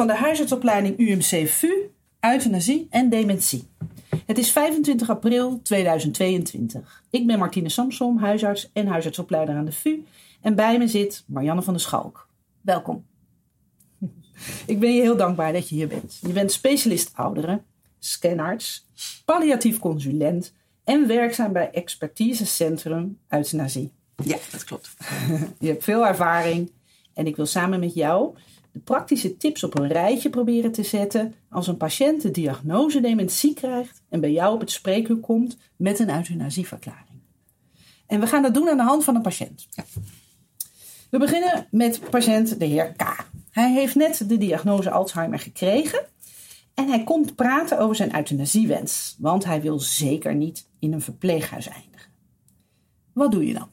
van de huisartsopleiding UMC VU, euthanasie en dementie. Het is 25 april 2022. Ik ben Martine Samsom, huisarts en huisartsopleider aan de VU. En bij me zit Marianne van der Schalk. Welkom. Ik ben je heel dankbaar dat je hier bent. Je bent specialist ouderen, scanarts, palliatief consulent en werkzaam bij expertisecentrum euthanasie. Ja, dat klopt. Je hebt veel ervaring en ik wil samen met jou de praktische tips op een rijtje proberen te zetten als een patiënt de diagnose dementie krijgt en bij jou op het spreekuur komt met een euthanasieverklaring. En we gaan dat doen aan de hand van een patiënt. Ja. We beginnen met patiënt de heer K. Hij heeft net de diagnose Alzheimer gekregen en hij komt praten over zijn euthanasiewens, want hij wil zeker niet in een verpleeghuis eindigen. Wat doe je dan?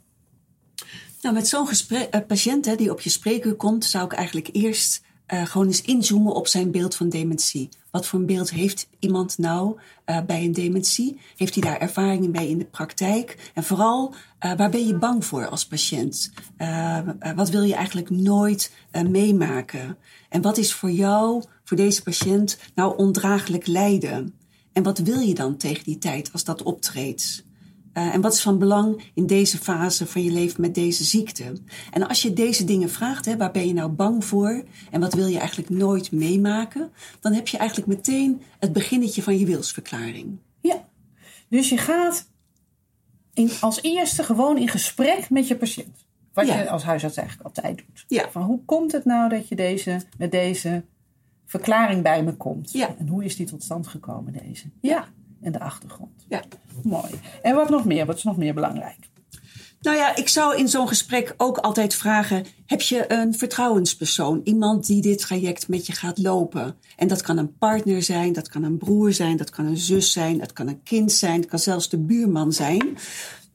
Nou, met zo'n eh, patiënt hè, die op je spreekuur komt, zou ik eigenlijk eerst eh, gewoon eens inzoomen op zijn beeld van dementie. Wat voor een beeld heeft iemand nou eh, bij een dementie? Heeft hij daar ervaringen mee in de praktijk? En vooral, waar ben je bang voor als patiënt? Wat wil je eigenlijk nooit meemaken? En wat is voor jou, voor deze patiënt, nou ondraaglijk lijden? En wat wil je dan tegen die tijd als dat optreedt? Uh, en wat is van belang in deze fase van je leven met deze ziekte? En als je deze dingen vraagt, hè, waar ben je nou bang voor en wat wil je eigenlijk nooit meemaken, dan heb je eigenlijk meteen het beginnetje van je wilsverklaring. Ja, dus je gaat in, als eerste gewoon in gesprek met je patiënt. Wat Ja. je als huisarts eigenlijk altijd doet. Ja. Van hoe komt het nou dat je deze, met deze verklaring bij me komt? Ja. En hoe is die tot stand gekomen, deze? Ja. En de achtergrond. Ja. Mooi. En wat nog meer? Wat is nog meer belangrijk? Nou ja, ik zou in zo'n gesprek ook altijd vragen: heb je een vertrouwenspersoon? Iemand die dit traject met je gaat lopen? En dat kan een partner zijn, dat kan een broer zijn, dat kan een zus zijn, dat kan een kind zijn, dat kan zelfs de buurman zijn.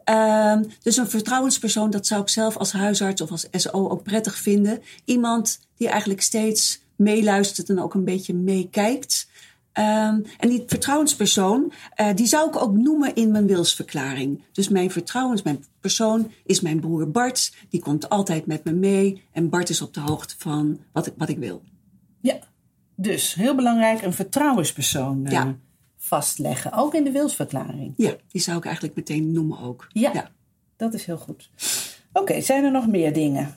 Ehm, dus een vertrouwenspersoon, dat zou ik zelf als huisarts of als SO ook prettig vinden. Iemand die eigenlijk steeds meeluistert en ook een beetje meekijkt. Ehm, en die vertrouwenspersoon, eh, die zou ik ook noemen in mijn wilsverklaring. Dus mijn vertrouwens, mijn persoon is mijn broer Bart. Die komt altijd met me mee. En Bart is op de hoogte van wat ik, wat ik wil. Ja. Dus heel belangrijk, een vertrouwenspersoon eh, Ja. vastleggen. Ook in de wilsverklaring. Ja, die zou ik eigenlijk meteen noemen ook. Ja. ja. Dat is heel goed. Oké, zijn er nog meer dingen?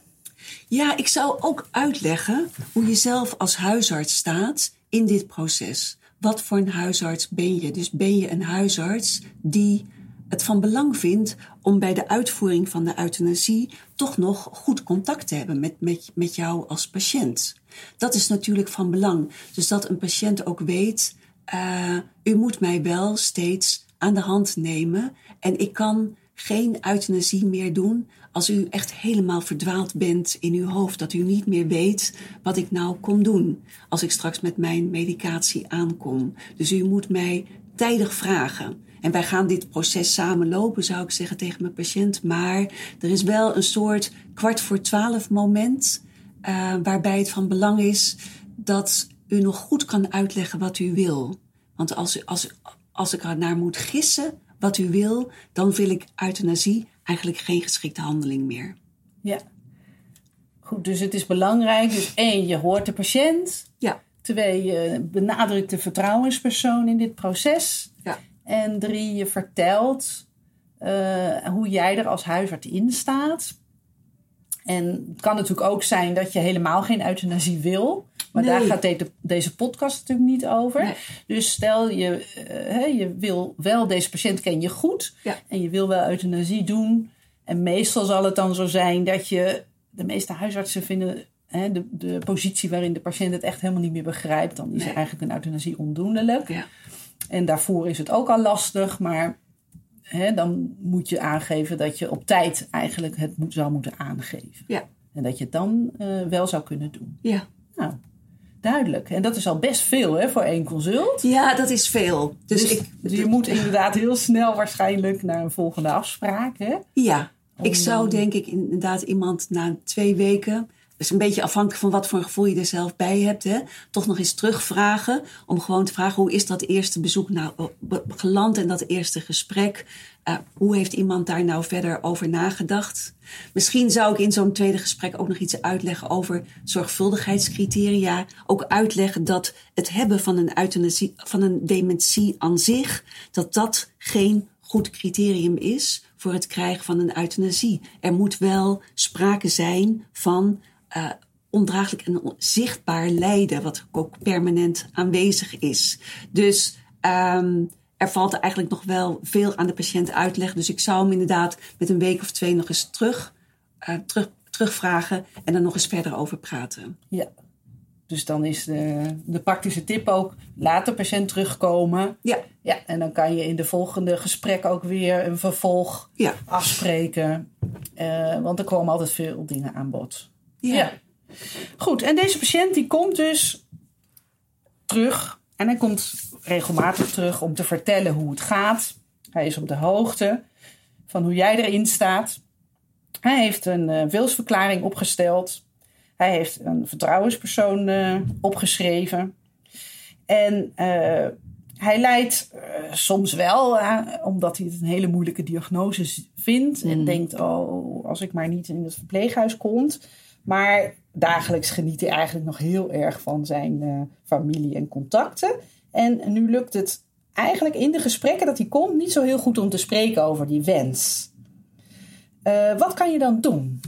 Ja, ik zou ook uitleggen hoe je zelf als huisarts staat in dit proces. Wat voor een huisarts ben je? Dus ben je een huisarts die het van belang vindt om bij de uitvoering van de euthanasie toch nog goed contact te hebben met, met, met jou als patiënt. Dat is natuurlijk van belang. Dus dat een patiënt ook weet, eh, u moet mij wel steeds aan de hand nemen en ik kan geen euthanasie meer doen als u echt helemaal verdwaald bent in uw hoofd. Dat u niet meer weet wat ik nou kom doen als ik straks met mijn medicatie aankom. Dus u moet mij tijdig vragen. En wij gaan dit proces samen lopen, zou ik zeggen tegen mijn patiënt. Maar er is wel een soort kwart voor twaalf moment uh, waarbij het van belang is dat u nog goed kan uitleggen wat u wil. Want als, als, als ik er naar moet gissen wat u wil, dan vind ik euthanasie eigenlijk geen geschikte handeling meer. Ja. Goed, dus het is belangrijk. Dus één, je hoort de patiënt. Ja. Twee, je benadrukt de vertrouwenspersoon in dit proces. Ja. En drie, je vertelt uh, hoe jij er als huisarts in staat. En het kan natuurlijk ook zijn dat je helemaal geen euthanasie wil. Maar nee. daar gaat de, deze podcast natuurlijk niet over. Nee. Dus stel je, uh, je wil wel, deze patiënt ken je goed. Ja. En je wil wel euthanasie doen. En meestal zal het dan zo zijn dat je... De meeste huisartsen vinden hè, de, de positie waarin de patiënt het echt helemaal niet meer begrijpt. Dan is Nee. eigenlijk een euthanasie ondoenlijk. Ja. En daarvoor is het ook al lastig. Maar hè, dan moet je aangeven dat je op tijd eigenlijk het moet, zou moeten aangeven. Ja. En dat je het dan uh, wel zou kunnen doen. Ja. Nou, duidelijk. En dat is al best veel hè, voor één consult. ja, dat is veel. Dus, Dus, ik, dus je moet inderdaad heel snel waarschijnlijk naar een volgende afspraak. Hè? Ja, ik zou denk ik inderdaad iemand na twee weken is een beetje afhankelijk van wat voor gevoel je er zelf bij hebt. Hè? Toch nog eens terugvragen. Om gewoon te vragen hoe is dat eerste bezoek nou geland en dat eerste gesprek. Uh, hoe heeft iemand daar nou verder over nagedacht? Misschien zou ik in zo'n tweede gesprek ook nog iets uitleggen over zorgvuldigheidscriteria. Ook uitleggen dat het hebben van een euthanasie, van een dementie aan zich, dat dat geen goed criterium is voor het krijgen van een euthanasie. Er moet wel sprake zijn van uh, ondraaglijk en zichtbaar lijden, wat ook permanent aanwezig is. Dus um, er valt eigenlijk nog wel veel aan de patiënt uitleggen. Dus ik zou hem inderdaad met een week of twee nog eens terug, uh, terug, terugvragen en dan nog eens verder over praten. Ja, dus dan is de, de praktische tip ook: laat de patiënt terugkomen. Ja. ja. En dan kan je in de volgende gesprek ook weer een vervolg ja. afspreken. Uh, want er komen altijd veel dingen aan bod. Ja. ja. Goed, en deze patiënt die komt dus terug. En hij komt regelmatig terug om te vertellen hoe het gaat. Hij is op de hoogte van hoe jij erin staat. Hij heeft een uh, wilsverklaring opgesteld. Hij heeft een vertrouwenspersoon uh, opgeschreven. En uh, hij lijdt uh, soms wel, omdat hij het een hele moeilijke diagnose vindt. Mm. En denkt, oh, als ik maar niet in het verpleeghuis komt. Maar dagelijks geniet hij eigenlijk nog heel erg van zijn familie en contacten. En nu lukt het eigenlijk in de gesprekken dat hij komt niet zo heel goed om te spreken over die wens. wat kan je dan doen?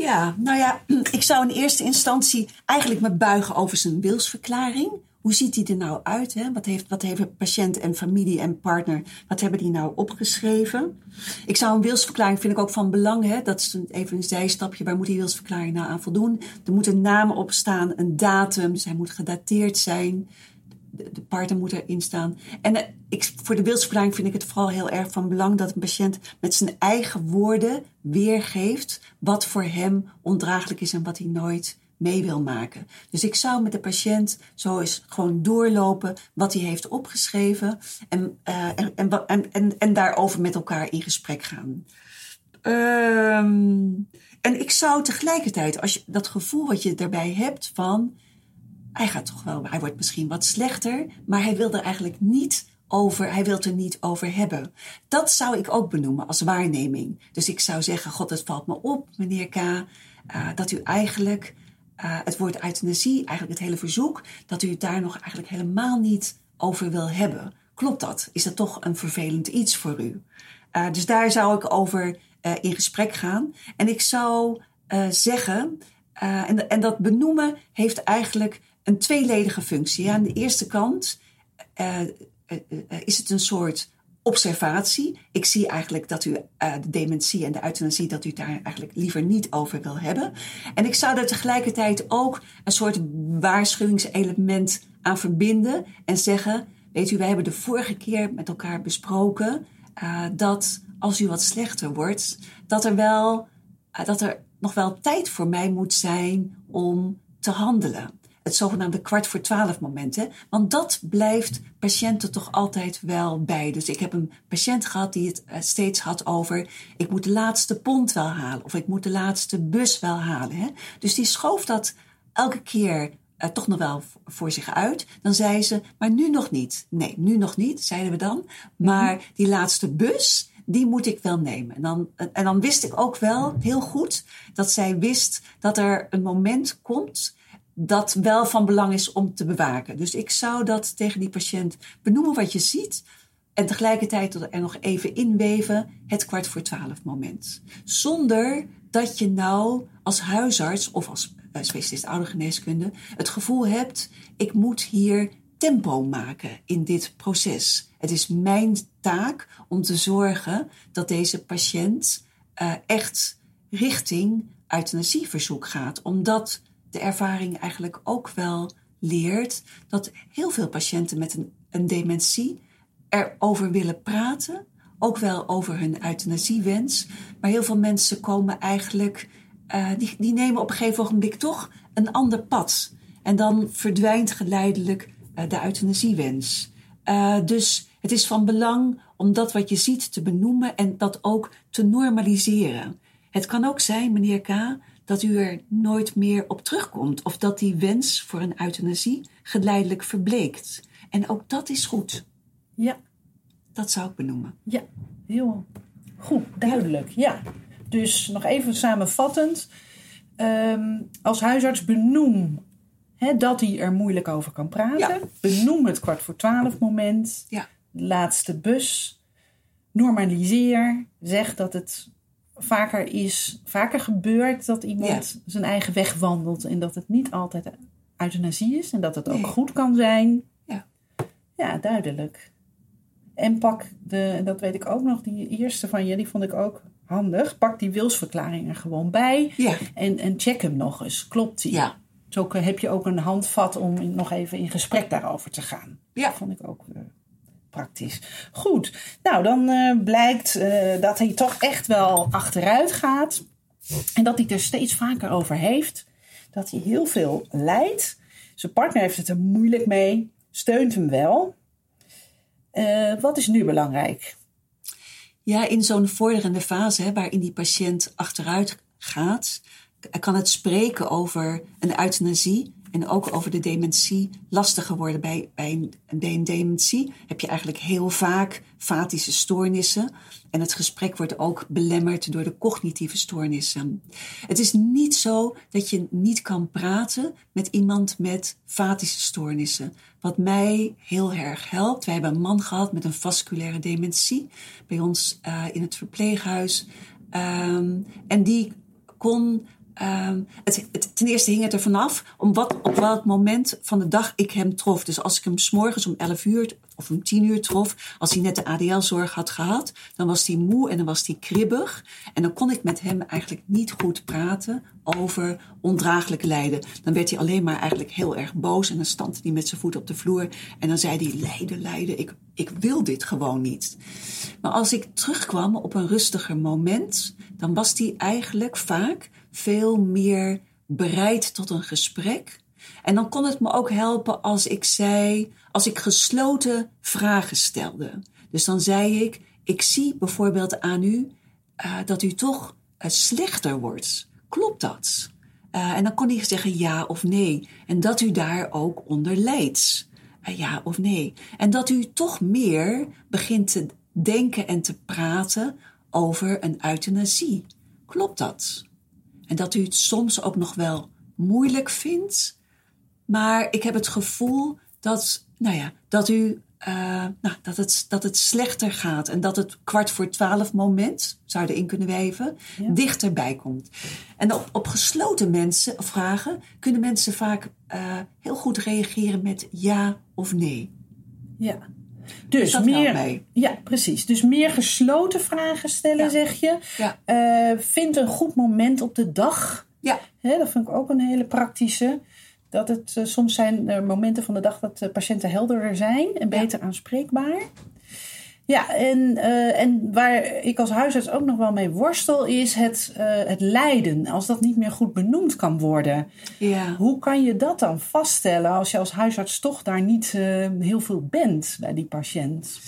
Ja, nou ja, ik zou in eerste instantie eigenlijk me buigen over zijn wilsverklaring. Hoe ziet die er nou uit? Hè? Wat, heeft, wat heeft patiënt en familie en partner, wat hebben die nou opgeschreven? Ik zou een wilsverklaring, vind ik ook van belang, hè? dat is even een zijstapje, waar moet die wilsverklaring nou aan voldoen? Er moet een op staan, een datum, dus hij moet gedateerd zijn de partner moet erin staan. En uh, ik, voor de wilsverklaring vind ik het vooral heel erg van belang dat een patiënt met zijn eigen woorden weergeeft wat voor hem ondraaglijk is en wat hij nooit mee wil maken. Dus ik zou met de patiënt zo eens gewoon doorlopen wat hij heeft opgeschreven en, uh, en, en, en, en, daarover met elkaar in gesprek gaan. Um, en ik zou tegelijkertijd, als je dat gevoel wat je daarbij hebt van hij gaat toch wel, hij wordt misschien wat slechter, maar hij wil er eigenlijk niet over, hij wil er niet over hebben. Dat zou ik ook benoemen als waarneming. Dus ik zou zeggen, god, het valt me op, meneer K, uh, dat u eigenlijk uh, het woord euthanasie, eigenlijk het hele verzoek, dat u het daar nog eigenlijk helemaal niet over wil hebben. Klopt dat? Is dat toch een vervelend iets voor u? Uh, dus daar zou ik over in gesprek gaan. En ik zou zeggen, en, en dat benoemen heeft eigenlijk een tweeledige functie. Aan de eerste kant is het een soort observatie. Ik zie eigenlijk dat u uh, de dementie en de euthanasie, dat u daar eigenlijk liever niet over wil hebben. En ik zou daar tegelijkertijd ook een soort waarschuwingselement aan verbinden en zeggen: Weet u, wij hebben de vorige keer met elkaar besproken dat als u wat slechter wordt, dat er wel, dat er nog wel tijd voor mij moet zijn om te handelen het zogenaamde kwart voor twaalf moment. Hè? Want dat blijft patiënten toch altijd wel bij. Dus ik heb een patiënt gehad die het eh, steeds had over... ik moet de laatste pond wel halen of ik moet de laatste bus wel halen. Hè? Dus die schoof dat elke keer uh, toch nog wel voor zich uit. Dan zei ze, maar nu nog niet. Nee, nu nog niet, zeiden we dan. Maar mhm. die laatste bus, die moet ik wel nemen. En dan, en dan wist ik ook wel heel goed dat zij wist dat er een moment komt dat wel van belang is om te bewaken. Dus ik zou dat tegen die patiënt benoemen wat je ziet. En tegelijkertijd er nog even inweven het kwart voor twaalf moment. Zonder dat je nou als huisarts of als uh, specialist oudergeneeskunde het gevoel hebt: ik moet hier tempo maken in dit proces. Het is mijn taak om te zorgen dat deze patiënt uh, echt richting euthanasieverzoek gaat. Omdat ervaring eigenlijk ook wel leert dat heel veel patiënten met een, een dementie erover willen praten. Ook wel over hun euthanasiewens. Maar heel veel mensen komen eigenlijk, uh, die, die nemen op een gegeven ogenblik toch een ander pad. En dan verdwijnt geleidelijk uh, de euthanasiewens. Uh, dus het is van belang om dat wat je ziet te benoemen en dat ook te normaliseren. Het kan ook zijn, meneer K., dat u er nooit meer op terugkomt. Of dat die wens voor een euthanasie geleidelijk verbleekt. En ook dat is goed. Ja. Dat zou ik benoemen. Ja, heel goed, duidelijk. Ja. Dus nog even samenvattend. Ehm, als huisarts benoem dat hij er moeilijk over kan praten. Ja. Benoem het kwart voor twaalf moment. Ja. Laatste bus. Normaliseer. Zeg dat het vaker is, vaker gebeurt dat iemand zijn eigen weg wandelt. En dat het niet altijd euthanasie is. En dat het ook Nee. goed kan zijn. Ja. Ja, duidelijk. En pak de, en dat weet ik ook nog, die eerste van je, die vond ik ook handig. Pak die wilsverklaring er gewoon bij. Ja. En, en check hem nog eens. Klopt die? Ja. Zo heb je ook een handvat om nog even in gesprek daarover te gaan. Ja. Dat vond ik ook eh, praktisch. Goed, nou dan eh, blijkt eh, dat hij toch echt wel achteruit gaat. En dat hij er steeds vaker over heeft. Dat hij heel veel lijdt. Zijn partner heeft het er moeilijk mee. Steunt hem wel. Eh, wat is nu belangrijk? Ja, in zo'n vorderende fase hè, waarin die patiënt achteruit gaat, kan het spreken over een euthanasie en ook over de dementie lastiger worden. Bij, bij een, dementie heb je eigenlijk heel vaak fatische stoornissen. En het gesprek wordt ook belemmerd door de cognitieve stoornissen. Het is niet zo dat je niet kan praten met iemand met fatische stoornissen. Wat mij heel erg helpt. Wij hebben een man gehad met een vasculaire dementie bij ons eh, in het verpleeghuis. Ehm, en die kon. Ehm, het, ten eerste hing het er vanaf om wat, op welk moment van de dag ik hem trof. Dus als ik hem s'morgens om 11 uur of om 10 uur trof, als hij net de ADL-zorg had gehad, dan was hij moe en dan was hij kribbig. En dan kon ik met hem eigenlijk niet goed praten over ondraaglijk lijden. Dan werd hij alleen maar eigenlijk heel erg boos en dan stond hij met zijn voet op de vloer. En dan zei hij, lijden, lijden, ik, ik wil dit gewoon niet. Maar als ik terugkwam op een rustiger moment, dan was hij eigenlijk vaak veel meer bereid tot een gesprek. En dan kon het me ook helpen als ik zei, als ik gesloten vragen stelde. Dus dan zei ik, ik zie bijvoorbeeld aan u uh, dat u toch uh, slechter wordt. Klopt dat? Uh, en dan kon hij zeggen ja of nee. En dat u daar ook onder lijdt. ja of nee. En dat u toch meer begint te denken en te praten over een euthanasie. Klopt dat? En dat u het soms ook nog wel moeilijk vindt. Maar ik heb het gevoel dat, nou ja, dat u uh, nou, dat, het, dat het slechter gaat en dat het kwart voor twaalf moment, zou je erin kunnen wijven, ja. dichterbij komt. En op, op gesloten mensen, vragen kunnen mensen vaak uh, heel goed reageren met ja of nee. Ja. Dus meer, ja, precies. Dus meer gesloten vragen stellen, ja. zeg je. Ja. Uh, vind een goed moment op de dag. Ja. Hè, dat vind ik ook een hele praktische. Dat het uh, soms zijn er momenten van de dag dat de patiënten helderder zijn en beter aanspreekbaar. Ja, en, uh, en waar ik als huisarts ook nog wel mee worstel, is het, uh, het lijden. Als dat niet meer goed benoemd kan worden. Ja. Hoe kan je dat dan vaststellen als je als huisarts toch daar niet uh, heel veel bent bij die patiënt?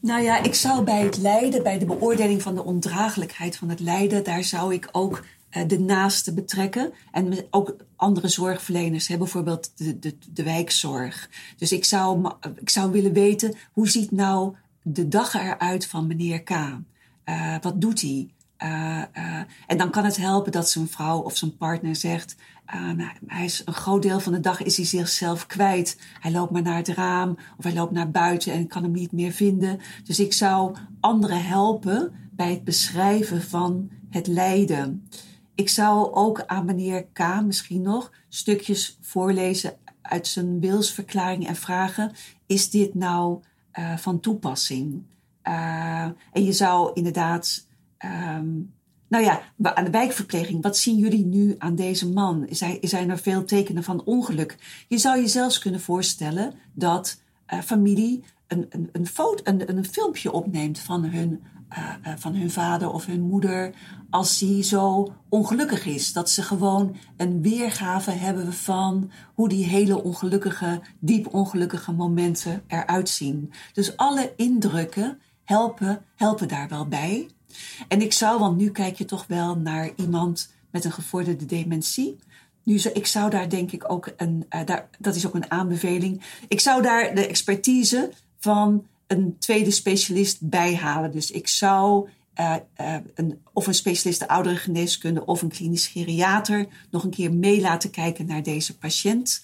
Nou ja, ik zou bij het lijden, bij de beoordeling van de ondraaglijkheid van het lijden, daar zou ik ook de naaste betrekken. En ook andere zorgverleners, hè, bijvoorbeeld de, de, de wijkzorg. Dus ik zou, ik zou willen weten, hoe ziet nou de dag eruit van meneer K? Uh, wat doet hij? Uh, uh, en dan kan het helpen dat zijn vrouw of zijn partner zegt... nou, hij is een groot deel van de dag is hij zichzelf kwijt. Hij loopt maar naar het raam of hij loopt naar buiten en kan hem niet meer vinden. Dus ik zou anderen helpen bij het beschrijven van het lijden. Ik zou ook aan meneer K misschien nog stukjes voorlezen uit zijn wilsverklaring en vragen: is dit nou uh, van toepassing? Uh, en je zou inderdaad, um, nou ja, aan de wijkverpleging, wat zien jullie nu aan deze man? Zijn, zijn er veel tekenen van ongeluk? Je zou je zelfs kunnen voorstellen dat uh, familie een, een, een, foto, een, een filmpje opneemt van hun uh, uh, van hun vader of hun moeder als die zo ongelukkig is. Dat ze gewoon een weergave hebben van hoe die hele ongelukkige, diep ongelukkige momenten eruit zien. Dus alle indrukken helpen, helpen daar wel bij. En ik zou, want nu kijk je toch wel naar iemand met een gevorderde dementie. Nu, ik zou daar denk ik ook een, uh, daar, dat is ook een aanbeveling. Ik zou daar de expertise van een tweede specialist bij halen. Dus ik zou uh, uh, een, of een specialist de ouderengeneeskunde of een klinisch geriater nog een keer mee laten kijken naar deze patiënt.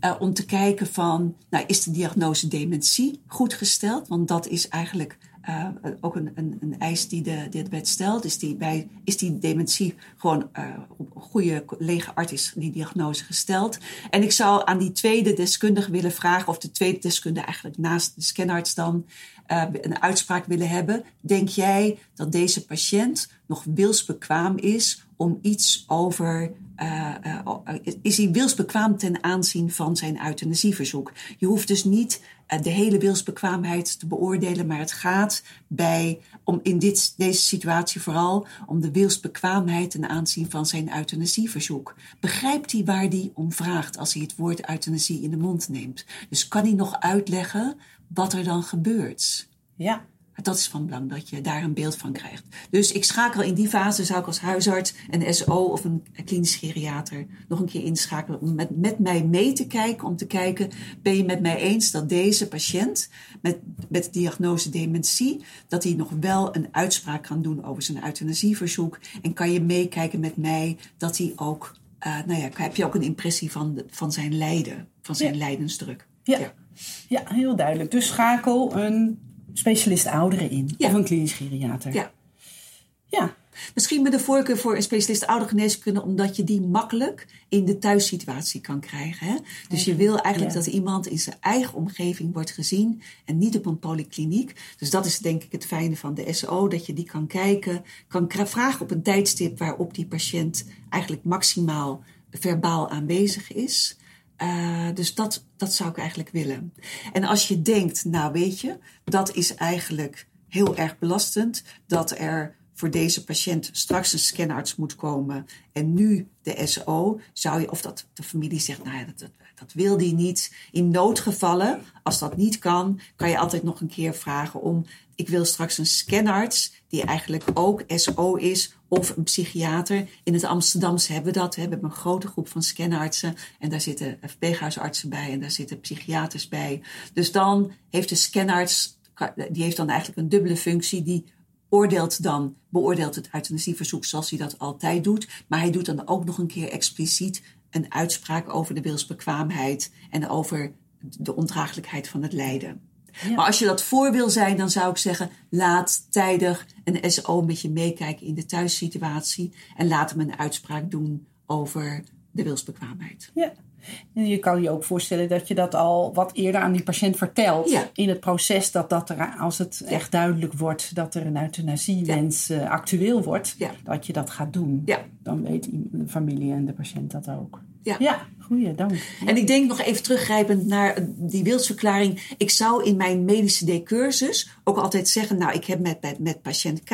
Uh, om te kijken van, nou, is de diagnose dementie goed gesteld? Want dat is eigenlijk uh, ook een, een, een, eis die de, de wet stelt. Is die, bij, is die dementie gewoon uh, op een goede lege arts is die diagnose gesteld? En ik zou aan die tweede deskundige willen vragen, of de tweede deskundige eigenlijk naast de scanarts dan, uh, een uitspraak willen hebben. Denk jij dat deze patiënt nog wilsbekwaam is om iets over. Uh, uh, is hij wilsbekwaam ten aanzien van zijn euthanasieverzoek? Je hoeft dus niet de hele wilsbekwaamheid te beoordelen, maar het gaat bij, om in dit, deze situatie vooral om de wilsbekwaamheid ten aanzien van zijn euthanasieverzoek. Begrijpt hij waar hij om vraagt als hij het woord euthanasie in de mond neemt? Dus kan hij nog uitleggen wat er dan gebeurt? Ja. Dat is van belang dat je daar een beeld van krijgt. Dus ik schakel in die fase, zou ik als huisarts, een SO of een klinisch geriater nog een keer inschakelen om met, met mij mee te kijken. Om te kijken, ben je met mij eens dat deze patiënt met, met de diagnose dementie, dat hij nog wel een uitspraak kan doen over zijn euthanasieverzoek. En kan je meekijken met mij dat hij ook, uh, nou ja, heb je ook een impressie van, de, van zijn lijden, van zijn ja. lijdensdruk. Ja. ja. Ja, heel duidelijk. Dus schakel een specialist ouderen in. Ja. Of een klinisch geriater. Ja. Ja. Misschien met de voorkeur voor een specialist oudergeneeskunde, omdat je die makkelijk in de thuissituatie kan krijgen. Hè? Dus je wil eigenlijk ja. dat iemand in zijn eigen omgeving wordt gezien en niet op een polykliniek. Dus dat is denk ik het fijne van de SO, dat je die kan kijken, kan vragen op een tijdstip waarop die patiënt eigenlijk maximaal verbaal aanwezig is. Uh, dus dat, dat zou ik eigenlijk willen. En als je denkt, nou weet je, dat is eigenlijk heel erg belastend, dat er voor deze patiënt straks een scanarts moet komen en nu de SO, zou je, of dat de familie zegt, nou ja, dat, dat wil die niet. In noodgevallen, als dat niet kan, kan je altijd nog een keer vragen om, ik wil straks een scanarts, die eigenlijk ook SO is, of een psychiater. In het Amsterdamse hebben we dat. We hebben een grote groep van scanartsen. En daar zitten verpleeghuisartsen bij en daar zitten psychiaters bij. Dus dan heeft de scanarts, die heeft dan eigenlijk een dubbele functie. Die oordeelt dan, beoordeelt het euthanasieverzoek zoals hij dat altijd doet. Maar hij doet dan ook nog een keer expliciet een uitspraak over de wilsbekwaamheid en over de ondraaglijkheid van het lijden. Ja. Maar als je dat voor wil zijn, dan zou ik zeggen: laat tijdig een SO met je meekijken in de thuissituatie en laat hem een uitspraak doen over de wilsbekwaamheid. Ja. En je kan je ook voorstellen dat je dat al wat eerder aan die patiënt vertelt. Ja. In het proces dat, dat er, als het ja. echt duidelijk wordt dat er een euthanasiewens ja. uh, actueel wordt, dat je dat gaat doen. Dan weet de familie en de patiënt dat ook. Ja, ja goeie, dank. En ik denk nog even teruggrijpend naar die wilsverklaring. Ik zou in mijn medische D-cursus ook altijd zeggen: Nou, ik heb met, met, patiënt K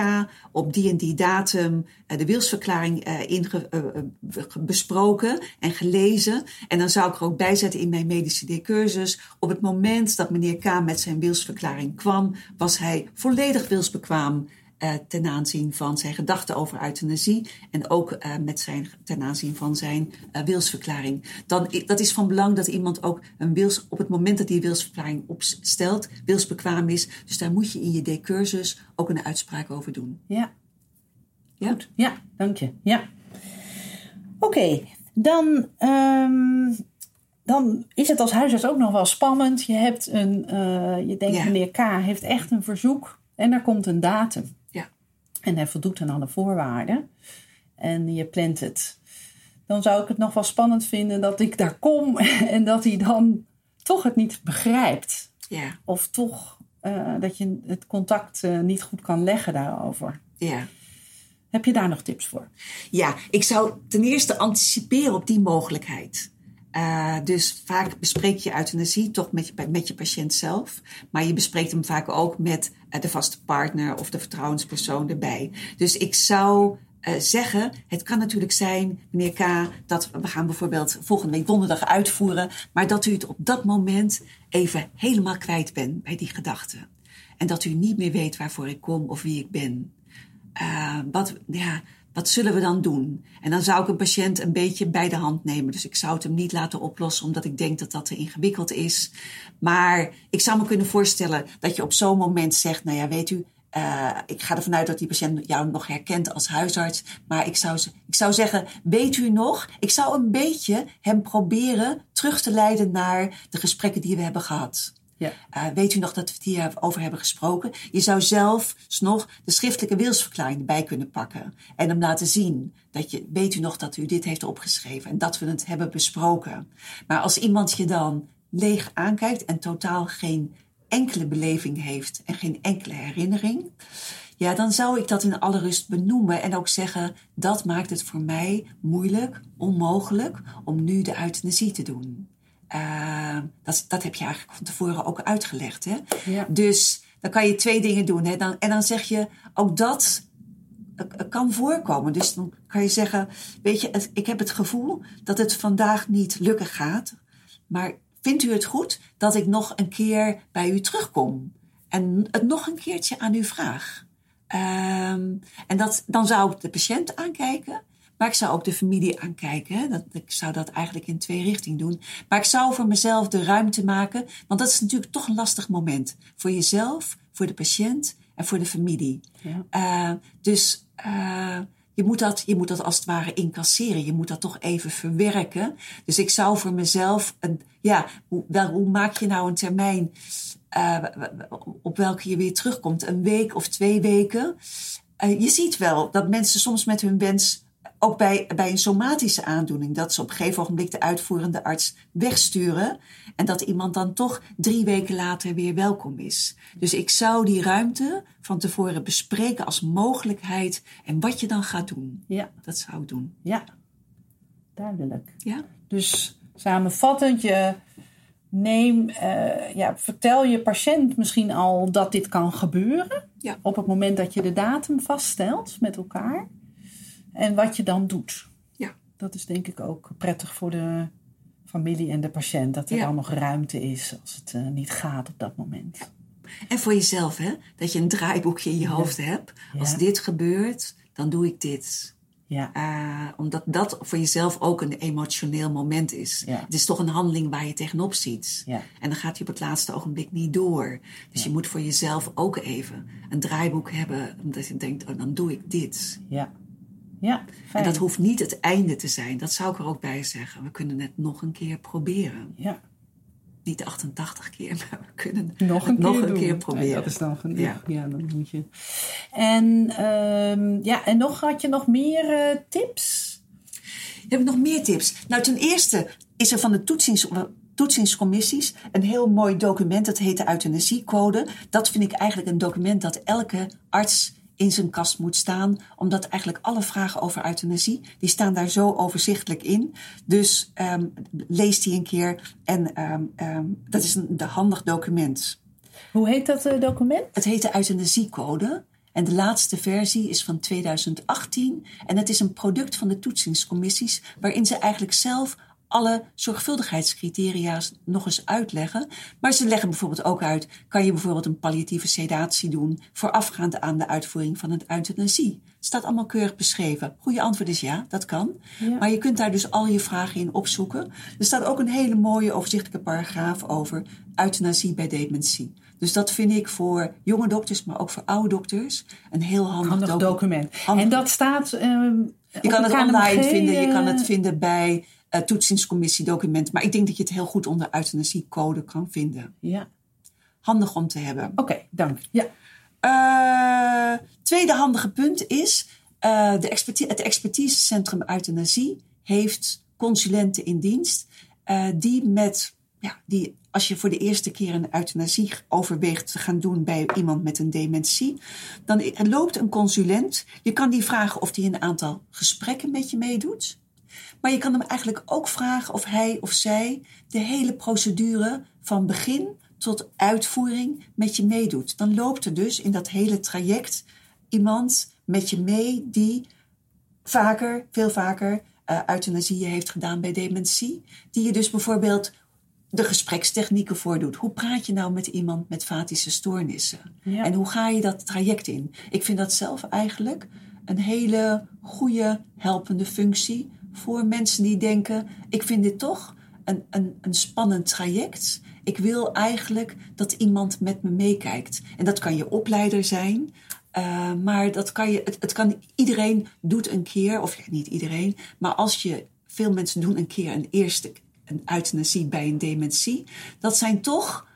op die en die datum uh, de wilsverklaring uh, inge, uh, besproken en gelezen. En dan zou ik er ook bij zetten in mijn medische D-cursus. Op het moment dat meneer K met zijn wilsverklaring kwam, was hij volledig wilsbekwaam. Uh, ten aanzien van zijn gedachten over euthanasie en ook uh, met zijn, ten aanzien van zijn uh, wilsverklaring. Dan, dat is van belang dat iemand ook een wils, op het moment dat hij wilsverklaring opstelt, wilsbekwaam is. Dus daar moet je in je decursus ook een uitspraak over doen. Ja. Ja, Goed. ja dank je. Ja. Oké, okay. dan, um, dan is het als huisarts ook nog wel spannend. Je hebt een, je denkt ja. meneer K heeft echt een verzoek en er komt een datum. En hij voldoet aan alle voorwaarden. En je plant het. Dan zou ik het nog wel spannend vinden dat ik daar kom en dat hij dan toch het niet begrijpt. Ja. Of toch uh, dat je het contact uh, niet goed kan leggen daarover. Ja. Heb je daar nog tips voor? Ja, ik zou ten eerste anticiperen op die mogelijkheid. Uh, dus vaak bespreek je euthanasie toch met je, met je patiënt zelf. Maar je bespreekt hem vaak ook met uh, de vaste partner of de vertrouwenspersoon erbij. Dus ik zou uh, zeggen, het kan natuurlijk zijn, meneer K, dat we gaan bijvoorbeeld volgende week donderdag uitvoeren. Maar dat u het op dat moment even helemaal kwijt bent bij die gedachte. En dat u niet meer weet waarvoor ik kom of wie ik ben. wat, ja, wat zullen we dan doen? En dan zou ik een patiënt een beetje bij de hand nemen. Dus ik zou het hem niet laten oplossen omdat ik denk dat dat te ingewikkeld is. Maar ik zou me kunnen voorstellen dat je op zo'n moment zegt, nou ja, weet u, uh, ik ga ervan uit dat die patiënt jou nog herkent als huisarts. Maar ik zou, ik zou zeggen, weet u nog? Ik zou een beetje hem proberen terug te leiden naar de gesprekken die we hebben gehad. Ja. Uh, weet u nog dat we het hierover hebben gesproken? Je zou zelf nog de schriftelijke wilsverklaring erbij kunnen pakken. En hem laten zien dat je, weet u nog dat u dit heeft opgeschreven en dat we het hebben besproken. Maar als iemand je dan leeg aankijkt en totaal geen enkele beleving heeft en geen enkele herinnering, ja, dan zou ik dat in alle rust benoemen en ook zeggen: dat maakt het voor mij moeilijk, onmogelijk om nu de euthanasie te doen. Uh, dat, dat heb je eigenlijk van tevoren ook uitgelegd. Hè? Ja. Dus dan kan je twee dingen doen. Hè? Dan, en dan zeg je ook dat kan voorkomen. Dus dan kan je zeggen: Weet je, ik heb het gevoel dat het vandaag niet lukken gaat. Maar vindt u het goed dat ik nog een keer bij u terugkom en het nog een keertje aan u vraag? Um, en dat, dan zou ik de patiënt aankijken, maar ik zou ook de familie aankijken. Dat, ik zou dat eigenlijk in twee richtingen doen. Maar ik zou voor mezelf de ruimte maken, want dat is natuurlijk toch een lastig moment. Voor jezelf, voor de patiënt en voor de familie. Ja. Uh, dus uh, je moet, dat, je moet dat als het ware incasseren. Je moet dat toch even verwerken. Dus ik zou voor mezelf, een, ja, hoe, wel, hoe maak je nou een termijn uh, op welke je weer terugkomt? Een week of twee weken. Je ziet wel dat mensen soms met hun wens ook bij, bij een somatische aandoening, dat ze op een gegeven ogenblik de uitvoerende arts wegsturen en dat iemand dan toch drie weken later weer welkom is. Dus ik zou die ruimte van tevoren bespreken als mogelijkheid en wat je dan gaat doen. Ja. Dat zou ik doen. Ja, duidelijk. Ja. Dus samenvattend, je neem, uh, ja, vertel je patiënt misschien al dat dit kan gebeuren. Ja. Op het moment dat je de datum vaststelt met elkaar. En wat je dan doet. Ja. Dat is denk ik ook prettig voor de familie en de patiënt. Dat er dan nog ruimte is als het uh, niet gaat op dat moment. En voor jezelf, hè? Dat je een draaiboekje in je hoofd hebt. Als dit gebeurt, dan doe ik dit. Ja. Uh, omdat dat voor jezelf ook een emotioneel moment is. Ja. Het is toch een handeling waar je tegenop ziet. Ja. En dan gaat je op het laatste ogenblik niet door. Dus je moet voor jezelf ook even een draaiboek hebben. Omdat je denkt, oh, dan doe ik dit. Ja. Ja, en dat hoeft niet het einde te zijn. Dat zou ik er ook bij zeggen. We kunnen het nog een keer proberen. Ja. Niet 88 keer, maar we kunnen nog een, nog keer, een keer, proberen. Ja, dat is dan genoeg. Ja. ja, dan moet je. En, um, ja, en nog, had je nog meer uh, tips? Heb ik nog meer tips? Nou, ten eerste is er van de toetsings, toetsingscommissies een heel mooi document. Dat heet de euthanasiecode. Dat vind ik eigenlijk een document dat elke arts in zijn kast moet staan. Omdat eigenlijk alle vragen over euthanasie, die staan daar zo overzichtelijk in. Dus um, lees die een keer en um, um, dat is een, een handig document. Hoe heet dat uh, document? Het heet de euthanasiecode. En de laatste versie is van 2018. En het is een product van de toetsingscommissies, waarin ze eigenlijk zelf alle zorgvuldigheidscriteria's nog eens uitleggen. Maar ze leggen bijvoorbeeld ook uit: kan je bijvoorbeeld een palliatieve sedatie doen voorafgaand aan de uitvoering van een euthanasie? Het staat allemaal keurig beschreven. Goede antwoord is ja, dat kan. Maar je kunt daar dus al je vragen in opzoeken. Er staat ook een hele mooie overzichtelijke paragraaf over euthanasie bij dementie. Dus dat vind ik voor jonge dokters, maar ook voor oude dokters, een heel handig, handig document. En dat staat. Uh, je kan het online vinden, je kan het vinden bij uh, toetsingscommissie Maar ik denk dat je het heel goed onder euthanasiecode kan vinden. Ja. Handig om te hebben. Oké, dank. Ja. Uh, tweede handige punt is, uh, de expertise, het expertisecentrum euthanasie heeft consulenten in dienst die met, ja, die als je voor de eerste keer een euthanasie overweegt te gaan doen bij iemand met een dementie, dan loopt een consulent. Je kan die vragen of die een aantal gesprekken met je meedoet. Maar je kan hem eigenlijk ook vragen of hij of zij de hele procedure van begin tot uitvoering met je meedoet. Dan loopt er dus in dat hele traject iemand met je mee die vaker, veel vaker, uh, euthanasie heeft gedaan bij dementie. Die je dus bijvoorbeeld de gesprekstechnieken voordoet. Hoe praat je nou met iemand met vatische stoornissen? En hoe ga je dat traject in? Ik vind dat zelf eigenlijk een hele goede helpende functie voor mensen die denken: ik vind dit toch een, een, een spannend traject. Ik wil eigenlijk dat iemand met me meekijkt. En dat kan je opleider zijn. Uh, maar dat kan je, het, het, kan iedereen doet een keer, of niet iedereen, maar als je, veel mensen doen een keer een eerste een euthanasie bij een dementie, dat zijn toch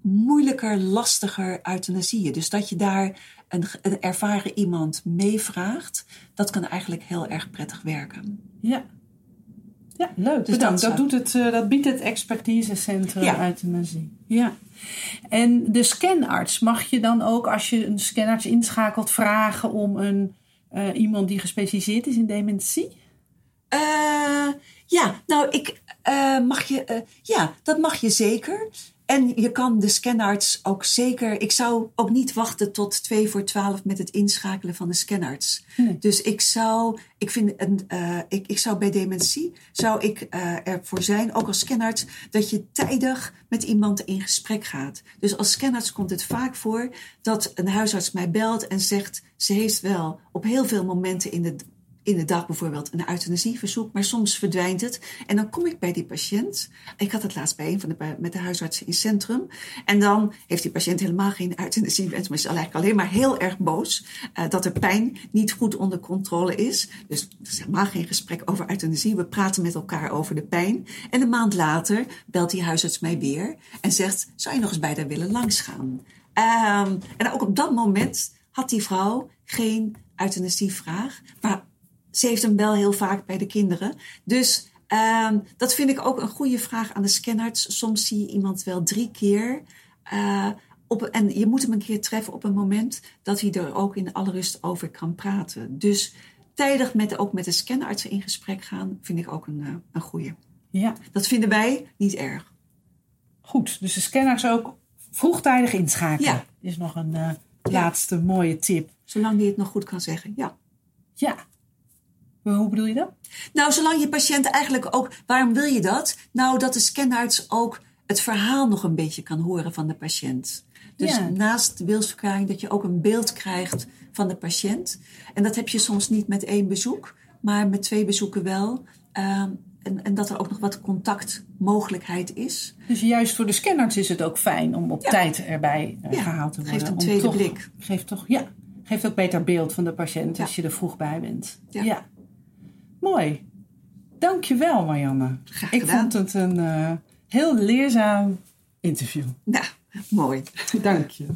moeilijker, lastiger euthanasieën. Dus dat je daar een, een ervaren iemand meevraagt, dat kan eigenlijk heel erg prettig werken. Ja, ja, leuk. Dus Dat, dat, doet het, uh, dat biedt het expertisecentrum ja. euthanasie. Ja. En de scanarts, mag je dan ook als je een scanarts inschakelt vragen om een, uh, iemand die gespecialiseerd is in dementie? Uh, ja, nou, ik mag je, ja, dat mag je zeker. En je kan de scanarts ook zeker. Ik zou ook niet wachten tot 2 voor 12 met het inschakelen van de scanarts. Dus ik zou, ik vind, een, uh, ik, ik zou bij dementie, zou ik uh, ervoor zijn, ook als scanarts, dat je tijdig met iemand in gesprek gaat. Dus als scanarts komt het vaak voor dat een huisarts mij belt en zegt, ze heeft wel op heel veel momenten in de in de dag bijvoorbeeld een euthanasieverzoek, maar soms verdwijnt het. En dan kom ik bij die patiënt. Ik had het laatst bij een van de, met de huisartsen in centrum. En dan heeft die patiënt helemaal geen euthanasiewens, maar is eigenlijk alleen maar heel erg boos uh, dat de pijn niet goed onder controle is. Dus er is helemaal geen gesprek over euthanasie. We praten met elkaar over de pijn. En een maand later belt die huisarts mij weer en zegt: Zou je nog eens bij daar willen langsgaan? Um, en ook op dat moment had die vrouw geen euthanasievraag, maar ze heeft hem wel heel vaak bij de kinderen. Dus um, dat vind ik ook een goede vraag aan de scanarts. Soms zie je iemand wel drie keer. Uh, op, en je moet hem een keer treffen op een moment dat hij er ook in alle rust over kan praten. Dus tijdig met, ook met de scanartsen in gesprek gaan, vind ik ook een, uh, een goede. Ja. Dat vinden wij niet erg. Goed, dus de scanners ook vroegtijdig inschakelen. Ja. Is nog een uh, laatste mooie tip. Zolang die het nog goed kan zeggen, ja. Ja, hoe bedoel je dat? Nou, zolang je patiënt eigenlijk ook. Waarom wil je dat? Nou, dat de scanarts ook het verhaal nog een beetje kan horen van de patiënt. Dus naast de wilsverklaring dat je ook een beeld krijgt van de patiënt. En dat heb je soms niet met één bezoek, maar met twee bezoeken wel. Uh, en, en, dat er ook nog wat contactmogelijkheid is. Dus juist voor de scanners is het ook fijn om op tijd erbij uh, gehaald te worden. Geeft een tweede blik. Geeft toch, ja, geeft ook beter beeld van de patiënt als je er vroeg bij bent. ja. Mooi. Dankjewel Marianne. Graag Ik vond het een uh, heel leerzaam interview. Nou, mooi. Dank je.